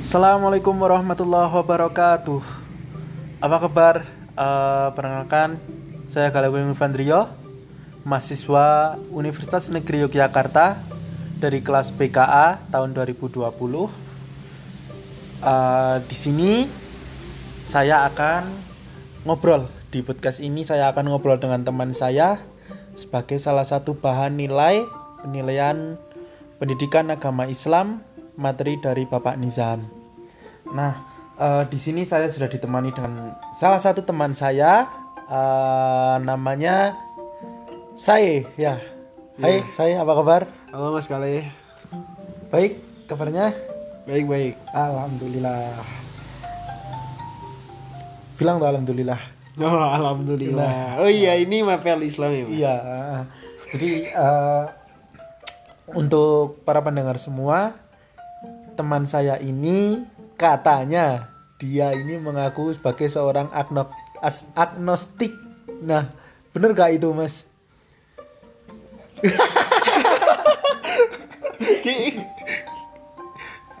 Assalamualaikum warahmatullahi wabarakatuh. Apa kabar? Eh, perkenalkan, saya Galawin Vandrio, mahasiswa Universitas Negeri Yogyakarta dari kelas BKA tahun 2020. Eh, di sini saya akan ngobrol di podcast ini. Saya akan ngobrol dengan teman saya sebagai salah satu bahan nilai penilaian pendidikan agama Islam materi dari Bapak Nizam. Nah, eh, di sini saya sudah ditemani dengan salah satu teman saya, eh, namanya Saya. Ya, Hai, saya apa kabar? Halo Mas Kale. Baik, kabarnya? Baik baik. Alhamdulillah. Bilang tuh alhamdulillah. Oh alhamdulillah. Oh iya ini mapel Islam ya Mas. Iya. Jadi eh, untuk para pendengar semua, teman saya ini katanya dia ini mengaku sebagai seorang agno- as- agnostik. Nah, bener gak itu, Mas?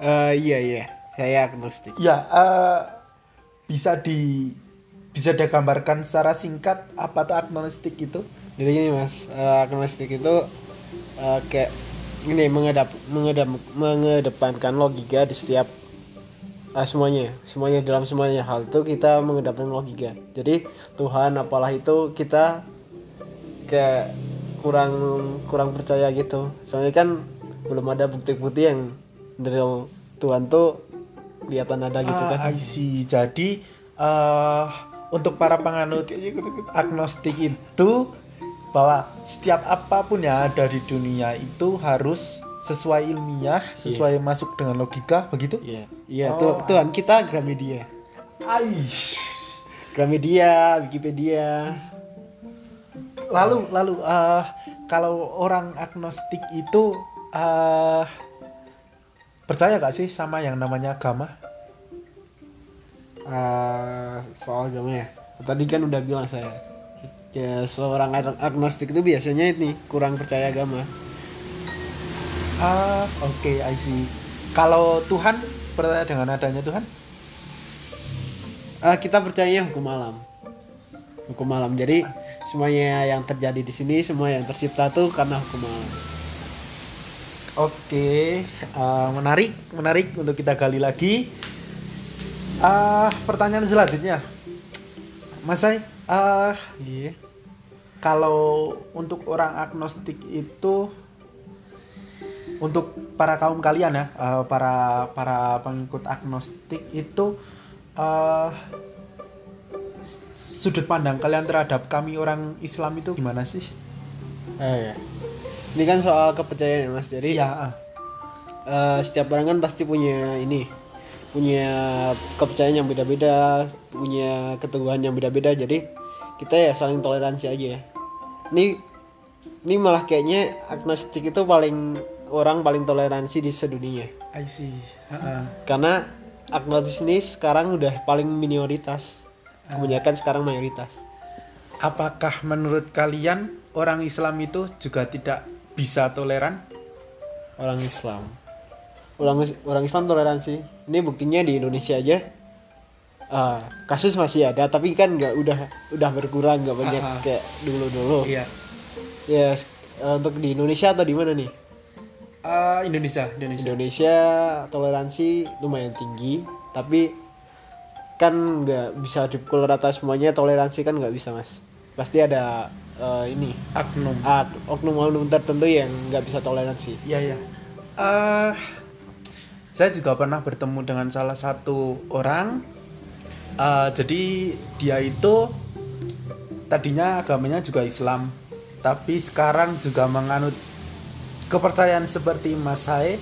Eh, iya iya. Saya agnostik. Ya, eh, bisa di bisa digambarkan secara singkat apa tuh agnostik itu? Jadi gini Mas, eh, agnostik itu eh, kayak ini mengedap mengedap mengedepankan logika di setiap eh, semuanya, semuanya dalam semuanya hal itu kita mengedepankan logika. Jadi Tuhan apalah itu kita kayak kurang kurang percaya gitu. Soalnya kan belum ada bukti-bukti yang dari Tuhan tuh kelihatan ada gitu Ah, kan. I see. Jadi eh untuk para penganut agnostik itu bahwa setiap apa pun yang ada di dunia itu harus sesuai ilmiah, sesuai masuk dengan logika, begitu? Iya, iya Oh, tuh Tuhan kita Gramedia. Aish. Gramedia, Wikipedia. Lalu lalu eh kalau orang agnostik itu eh percaya gak sih sama yang namanya agama? Eh, soal agama ya. Tadi kan udah bilang saya. Ya, seorang ag- agnostik itu biasanya ini kurang percaya agama. Ah, oke, I see. Kalau Tuhan percaya dengan adanya Tuhan? Eh, kita percaya hukum alam. Hukum alam. Jadi semuanya yang terjadi di sini, semua yang tercipta tuh karena hukum alam. Oke, eh, menarik, menarik untuk kita gali lagi. Ah, pertanyaan selanjutnya, Mas Sai, ah, Iya. kalau untuk orang agnostik itu, untuk para kaum kalian ya, eh, para para pengikut agnostik itu, s- sudut pandang kalian terhadap kami orang Islam itu gimana sih? Eh, ya. Ini kan soal kepercayaan ya Mas. Jadi Iya, ah. eh, setiap orang kan pasti punya ini punya kepercayaan yang beda-beda punya keteguhan yang beda-beda jadi kita ya saling toleransi aja ini ini malah kayaknya agnostik itu paling orang paling toleransi di sedunia. I see. Ah, ah. karena agnostis ini sekarang udah paling minoritas. Kebanyakan sekarang mayoritas. Apakah menurut kalian orang Islam itu juga tidak bisa toleran? orang Islam. Orang orang Islam toleransi. Ini buktinya di Indonesia aja ah, kasus masih ada tapi kan nggak udah udah berkurang nggak banyak ah. kayak dulu dulu Iya. ya s- eh, untuk di Indonesia atau di mana nih Eh, Indonesia, Indonesia. Indonesia toleransi lumayan tinggi tapi kan nggak bisa dipukul rata semuanya toleransi kan nggak bisa mas pasti ada eh, ini Agnum. ah, oknum-oknum tertentu yang nggak bisa toleransi Iya, iya. Eh, saya juga pernah bertemu dengan salah satu orang. Eh, jadi dia itu tadinya agamanya juga Islam, tapi sekarang juga menganut kepercayaan seperti Mas Sae,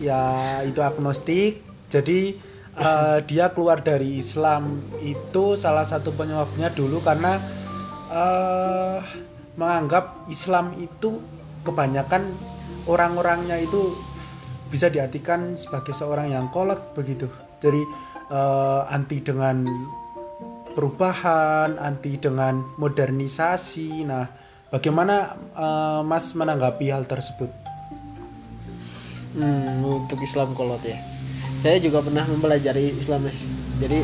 ya itu agnostik. Jadi eh, dia keluar dari Islam itu salah satu penyebabnya dulu karena eh, menganggap Islam itu kebanyakan orang-orangnya itu bisa diartikan sebagai seorang yang kolot begitu. Jadi eh, anti dengan perubahan, anti dengan modernisasi. Nah, bagaimana eh, Mas menanggapi hal tersebut? Hmm, untuk Islam kolot ya. saya juga pernah mempelajari Islam mas jadi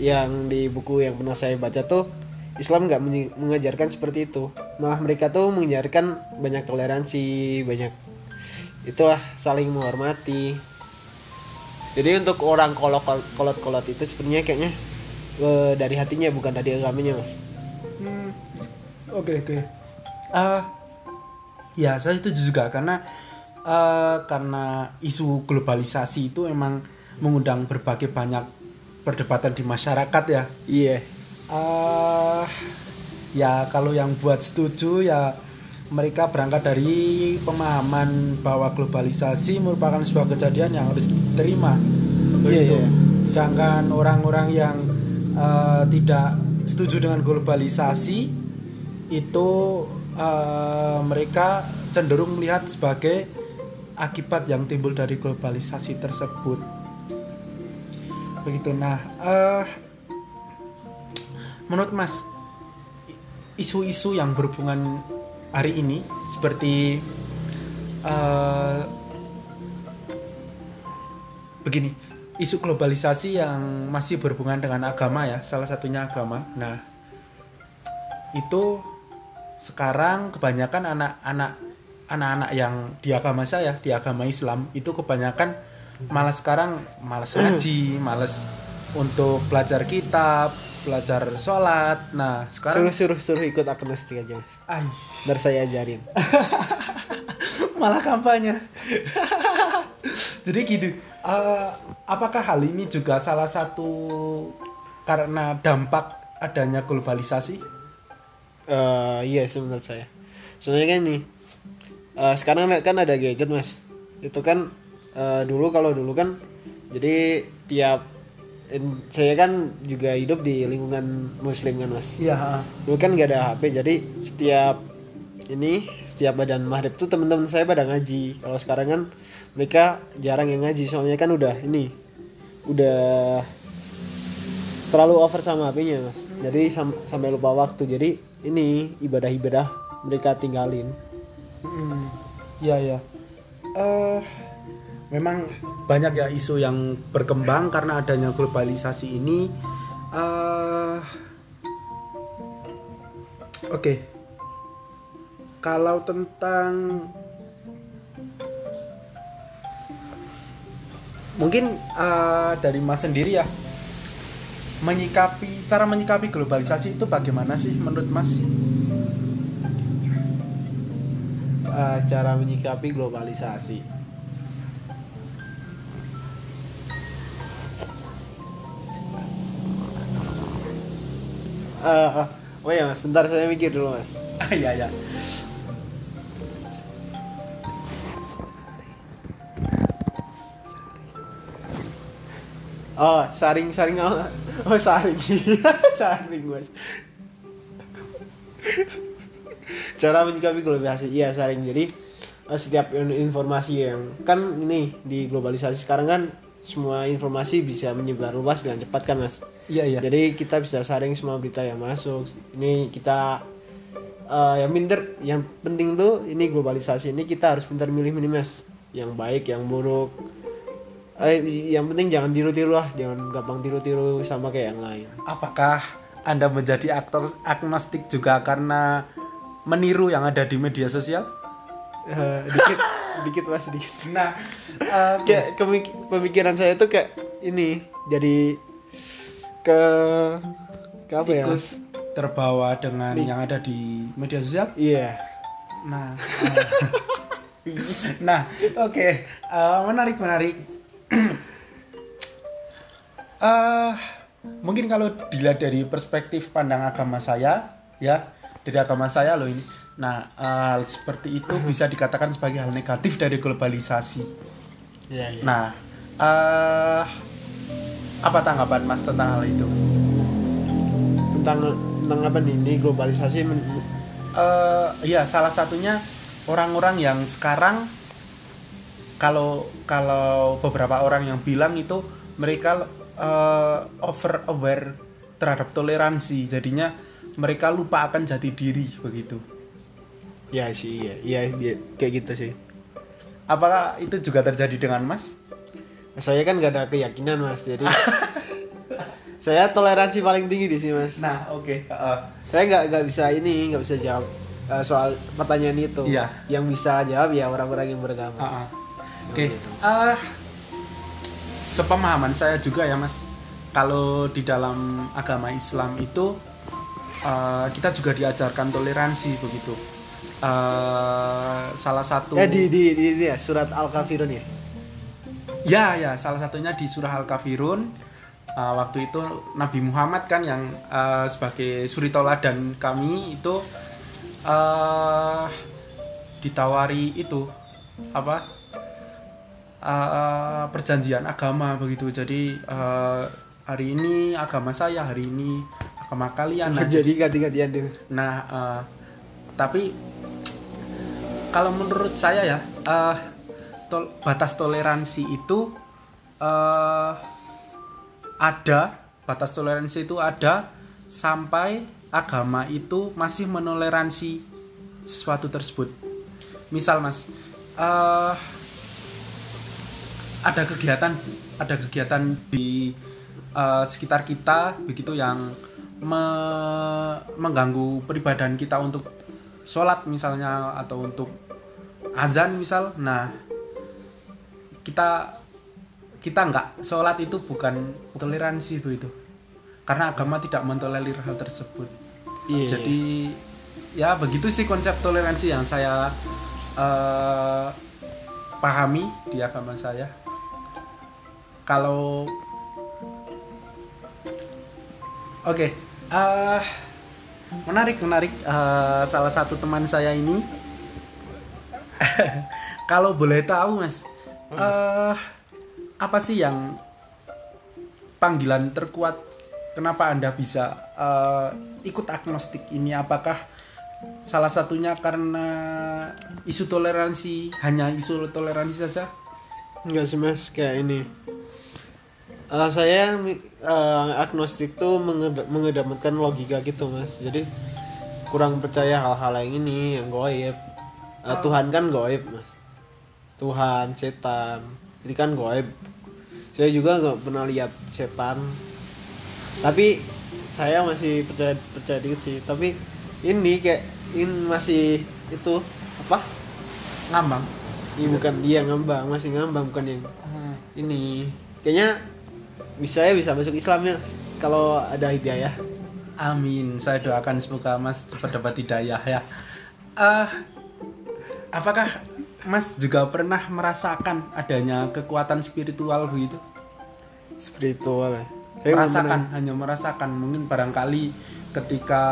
yang di buku yang pernah saya baca tuh Islam nggak mengajarkan seperti itu malah mereka tuh mengajarkan banyak toleransi banyak itulah saling menghormati jadi untuk orang kolot kolot kolot itu sebenarnya kayaknya eh, dari hatinya bukan dari agamanya mas Hmm, Oke oke. Eh, ya saya setuju juga karena eh, karena isu globalisasi itu emang mengundang berbagai banyak perdebatan di masyarakat ya. iya eh ya kalau yang buat setuju ya mereka berangkat dari pemahaman bahwa globalisasi merupakan sebuah kejadian yang harus diterima. Begitu. Iya, iya. Sedangkan orang-orang yang eh, tidak setuju dengan globalisasi itu eh, mereka cenderung melihat sebagai akibat yang timbul dari globalisasi tersebut. Begitu. Nah, eh menurut Mas isu-isu yang berhubungan hari ini seperti eh, begini isu globalisasi yang masih berhubungan dengan agama ya salah satunya agama. Nah itu sekarang kebanyakan anak-anak anak-anak yang di agama saya di agama Islam itu kebanyakan malas sekarang malas ngaji malas untuk belajar kitab belajar sholat. Nah sekarang suruh suruh suruh ikut agnostik aja mas. Ay, biar saya ajarin. Malah kampanye. Jadi gitu eh, apakah hal ini juga salah satu karena dampak adanya globalisasi? Eh iya menurut saya. Soalnya kan nih, eh, sekarang kan ada gadget mas. Itu kan eh, dulu kalau dulu kan, jadi tiap saya kan juga hidup di lingkungan muslim kan mas. iya Dulu kan gak ada HP, jadi setiap ini setiap badan maghrib tuh teman-teman saya pada ngaji. Kalau sekarang kan mereka jarang yang ngaji, soalnya kan udah ini, udah terlalu over sama HP-nya mas. Jadi sam- sampai lupa waktu. Jadi ini ibadah-ibadah mereka tinggalin. Mm, iya ya eh memang banyak ya isu yang berkembang karena adanya globalisasi ini. Eh oke. Kalau tentang mungkin eh, dari mas sendiri ya menyikapi cara menyikapi globalisasi itu bagaimana sih menurut mas? Eh, cara menyikapi globalisasi. Oh ya mas, bentar saya mikir dulu mas. Iya ya Oh, saring-saring oh, oh saring. saring, Mas. Cara menyikapi globalisasi. Iya, saring. Jadi eh, setiap in- informasi yang kan ini di globalisasi sekarang kan semua informasi bisa menyebar luas dengan cepat kan, Mas. iya iya Jadi kita bisa saring semua berita yang masuk. Ini kita eh, yang pinter, yang penting tuh ini globalisasi ini kita harus pintar milih-milih mas. Yang baik, yang buruk. Eh, yang penting jangan tiru-tiru lah, jangan gampang tiru-tiru sama kayak yang lain. Apakah Anda menjadi aktor agnostik juga karena meniru yang ada di media sosial? Eh, dikit, dikit mas, dikit. Nah, eh, Kayak kemik- pemikiran saya tuh kayak ini, jadi ke ke apa ya? Mas? terbawa dengan yang ada di media sosial. Iya. Nah, eh, nah, oke, Eh, menarik menarik. Eh, mungkin kalau dilihat dari perspektif pandang agama saya, ya dari agama saya loh ini. Nah, hal seperti itu bisa dikatakan sebagai hal negatif dari globalisasi. Iya, iya. Nah, eh apa tanggapan Mas tentang hal itu? Tentang tentang apa nih? Ini globalisasi eh ya salah satunya orang-orang yang sekarang kalau kalau beberapa orang yang bilang itu mereka eh, over aware terhadap toleransi jadinya mereka lupa akan jati diri begitu Ya sih, iya, iya, iya, kayak gitu sih. apakah itu juga terjadi dengan Mas saya kan gak ada keyakinan mas jadi saya toleransi paling tinggi di sini mas Nah, oke. heeh. saya nggak nggak bisa ini nggak bisa jawab eh, soal pertanyaan itu Iya. yang bisa jawab ya orang-orang yang beragama heeh. Oke. eh, sepemahaman saya juga ya, Mas. Kalau di dalam agama Islam itu eh, kita juga diajarkan toleransi begitu. Eh, salah satu ya di di, di, di- ya, surat al kafirun ya Ya, ya, salah satunya di surah Al-Kafirun. Uh, waktu itu Nabi Muhammad kan yang uh, sebagai suri toladan kami itu uh, ditawari itu apa uh, perjanjian agama begitu. Jadi uh, hari ini agama saya, hari ini agama kalian. Nah, jadi ganti-gantian deh Nah, eh, tapi kalau menurut saya ya, eh, tol- batas toleransi itu eh, ada, batas toleransi itu ada sampai agama itu masih menoleransi sesuatu tersebut. Misal, Mas, eh, ada kegiatan, ada kegiatan di eh, sekitar kita begitu yang me- mengganggu peribadahan kita untuk sholat misalnya atau untuk azan misal nah kita kita nggak sholat itu bukan toleransi begitu. Karena agama tidak mentolerir hal tersebut. Iya jadi ya begitu sih konsep toleransi yang saya eh, pahami di agama saya. Kalau oke eh, menarik menarik Eh, salah satu teman saya ini. Kalau boleh tahu mas eh, apa sih yang panggilan terkuat? Kenapa anda bisa eh, ikut agnostik ini? Apakah salah satunya karena isu toleransi hanya isu toleransi saja? Enggak sih mas, kayak ini. Eh, saya eh, agnostik tuh mengeda- mengedepankan logika gitu mas. Jadi kurang percaya hal-hal yang ini, yang goib. Eh, Tuhan kan goib mas. Tuhan, setan, itu kan goib. Saya juga nggak pernah lihat setan. Tapi saya masih percaya percaya dikit sih. Tapi ini kayak ini masih itu apa? ngambang Ini bukan dia ngambang, masih ngambang bukan yang Hmm. ini kayaknya bisa ya bisa masuk Islam ya kalau ada hidayah Amin. Saya doakan semoga Mas cepat dapat hidayah ya. Eh, apakah Mas juga pernah merasakan adanya kekuatan spiritual begitu? spiritual ya saya merasakan, pernah- hanya merasakan. Mungkin barangkali ketika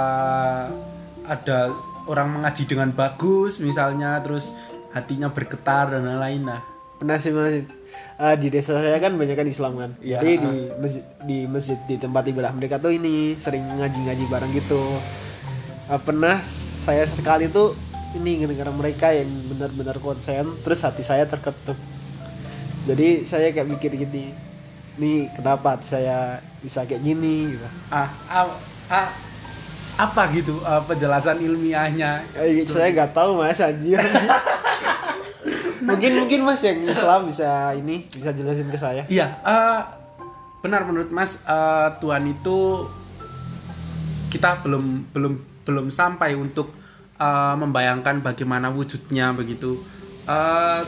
ada orang mengaji dengan bagus, misalnya, terus hatinya bergetar dan lain-lain. Nah, pernah sih mas. Ah, di desa saya kan banyak kan Islam kan? Iya. jadi di masjid di masjid di tempat ibadah mereka tuh ini sering ngaji-ngaji bareng gitu. Ah, pernah saya sekali tuh ini ngedengar mereka yang benar-benar konsen terus hati saya terketuk. Jadi saya kayak mikir gini nih kenapa hati saya bisa kayak gini? Gitu. Ah, ah, ah, apa gitu ah, penjelasan ilmiahnya? Eh, saya nggak tahu mas anjir mungkin mungkin mas yang Islam bisa ini bisa jelasin ke saya. Iya, eh, benar menurut Mas eh, Tuhan itu kita belum belum belum sampai untuk eh, membayangkan bagaimana wujudnya begitu. Eh,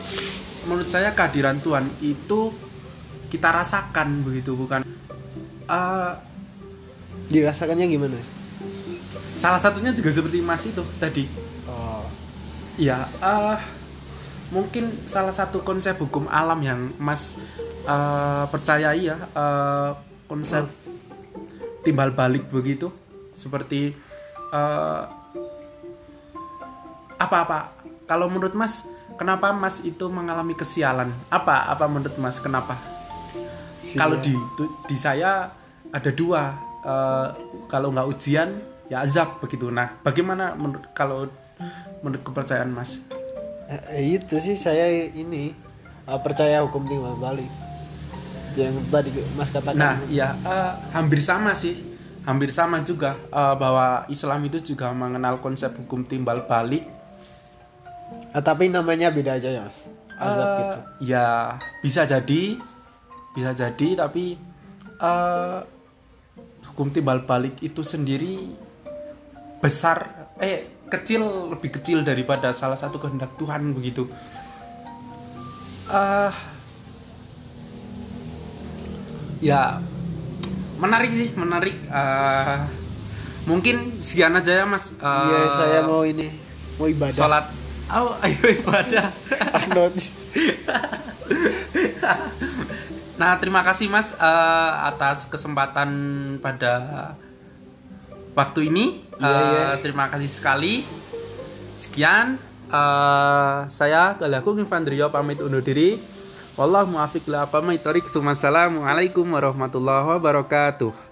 menurut saya kehadiran Tuhan itu kita rasakan begitu bukan? Eh, dirasakannya gimana mas? salah satunya juga seperti Mas itu tadi. oh. Iya, eh, mungkin salah satu konsep hukum alam yang Mas eh, percayai ya, eh, konsep timbal balik begitu, seperti eh, apa-apa. Kalau menurut Mas, kenapa Mas itu mengalami kesialan? Apa? Apa menurut Mas kenapa? Kalau di di saya ada dua, eh, kalau nggak ujian ya azab begitu. Nah, bagaimana menurut kalau menurut kepercayaan Mas? Eh, itu sih saya ini eh, percaya hukum timbal balik yang tadi mas katakan. Nah, ya eh, hampir sama sih, hampir sama juga eh, bahwa Islam itu juga mengenal konsep hukum timbal balik. Ah, tapi namanya beda aja ya mas. Azab Eh, gitu. Ya bisa jadi bisa jadi tapi uh, hukum timbal balik itu sendiri besar eh kecil lebih kecil daripada salah satu kehendak Tuhan begitu. Uh, ya menarik sih menarik. Uh, mungkin sekian aja ya mas. Uh, Iya, saya mau ini mau ibadah. sholat oh ayo ibadah. Nah terima kasih mas eh, atas kesempatan pada waktu ini. Iya, Eh, iya. terima kasih sekali. Sekian. Eh, saya Galaku Infandrio pamit undur diri. Wallahu muafiq la apa Assalamualaikum warahmatullahi wabarakatuh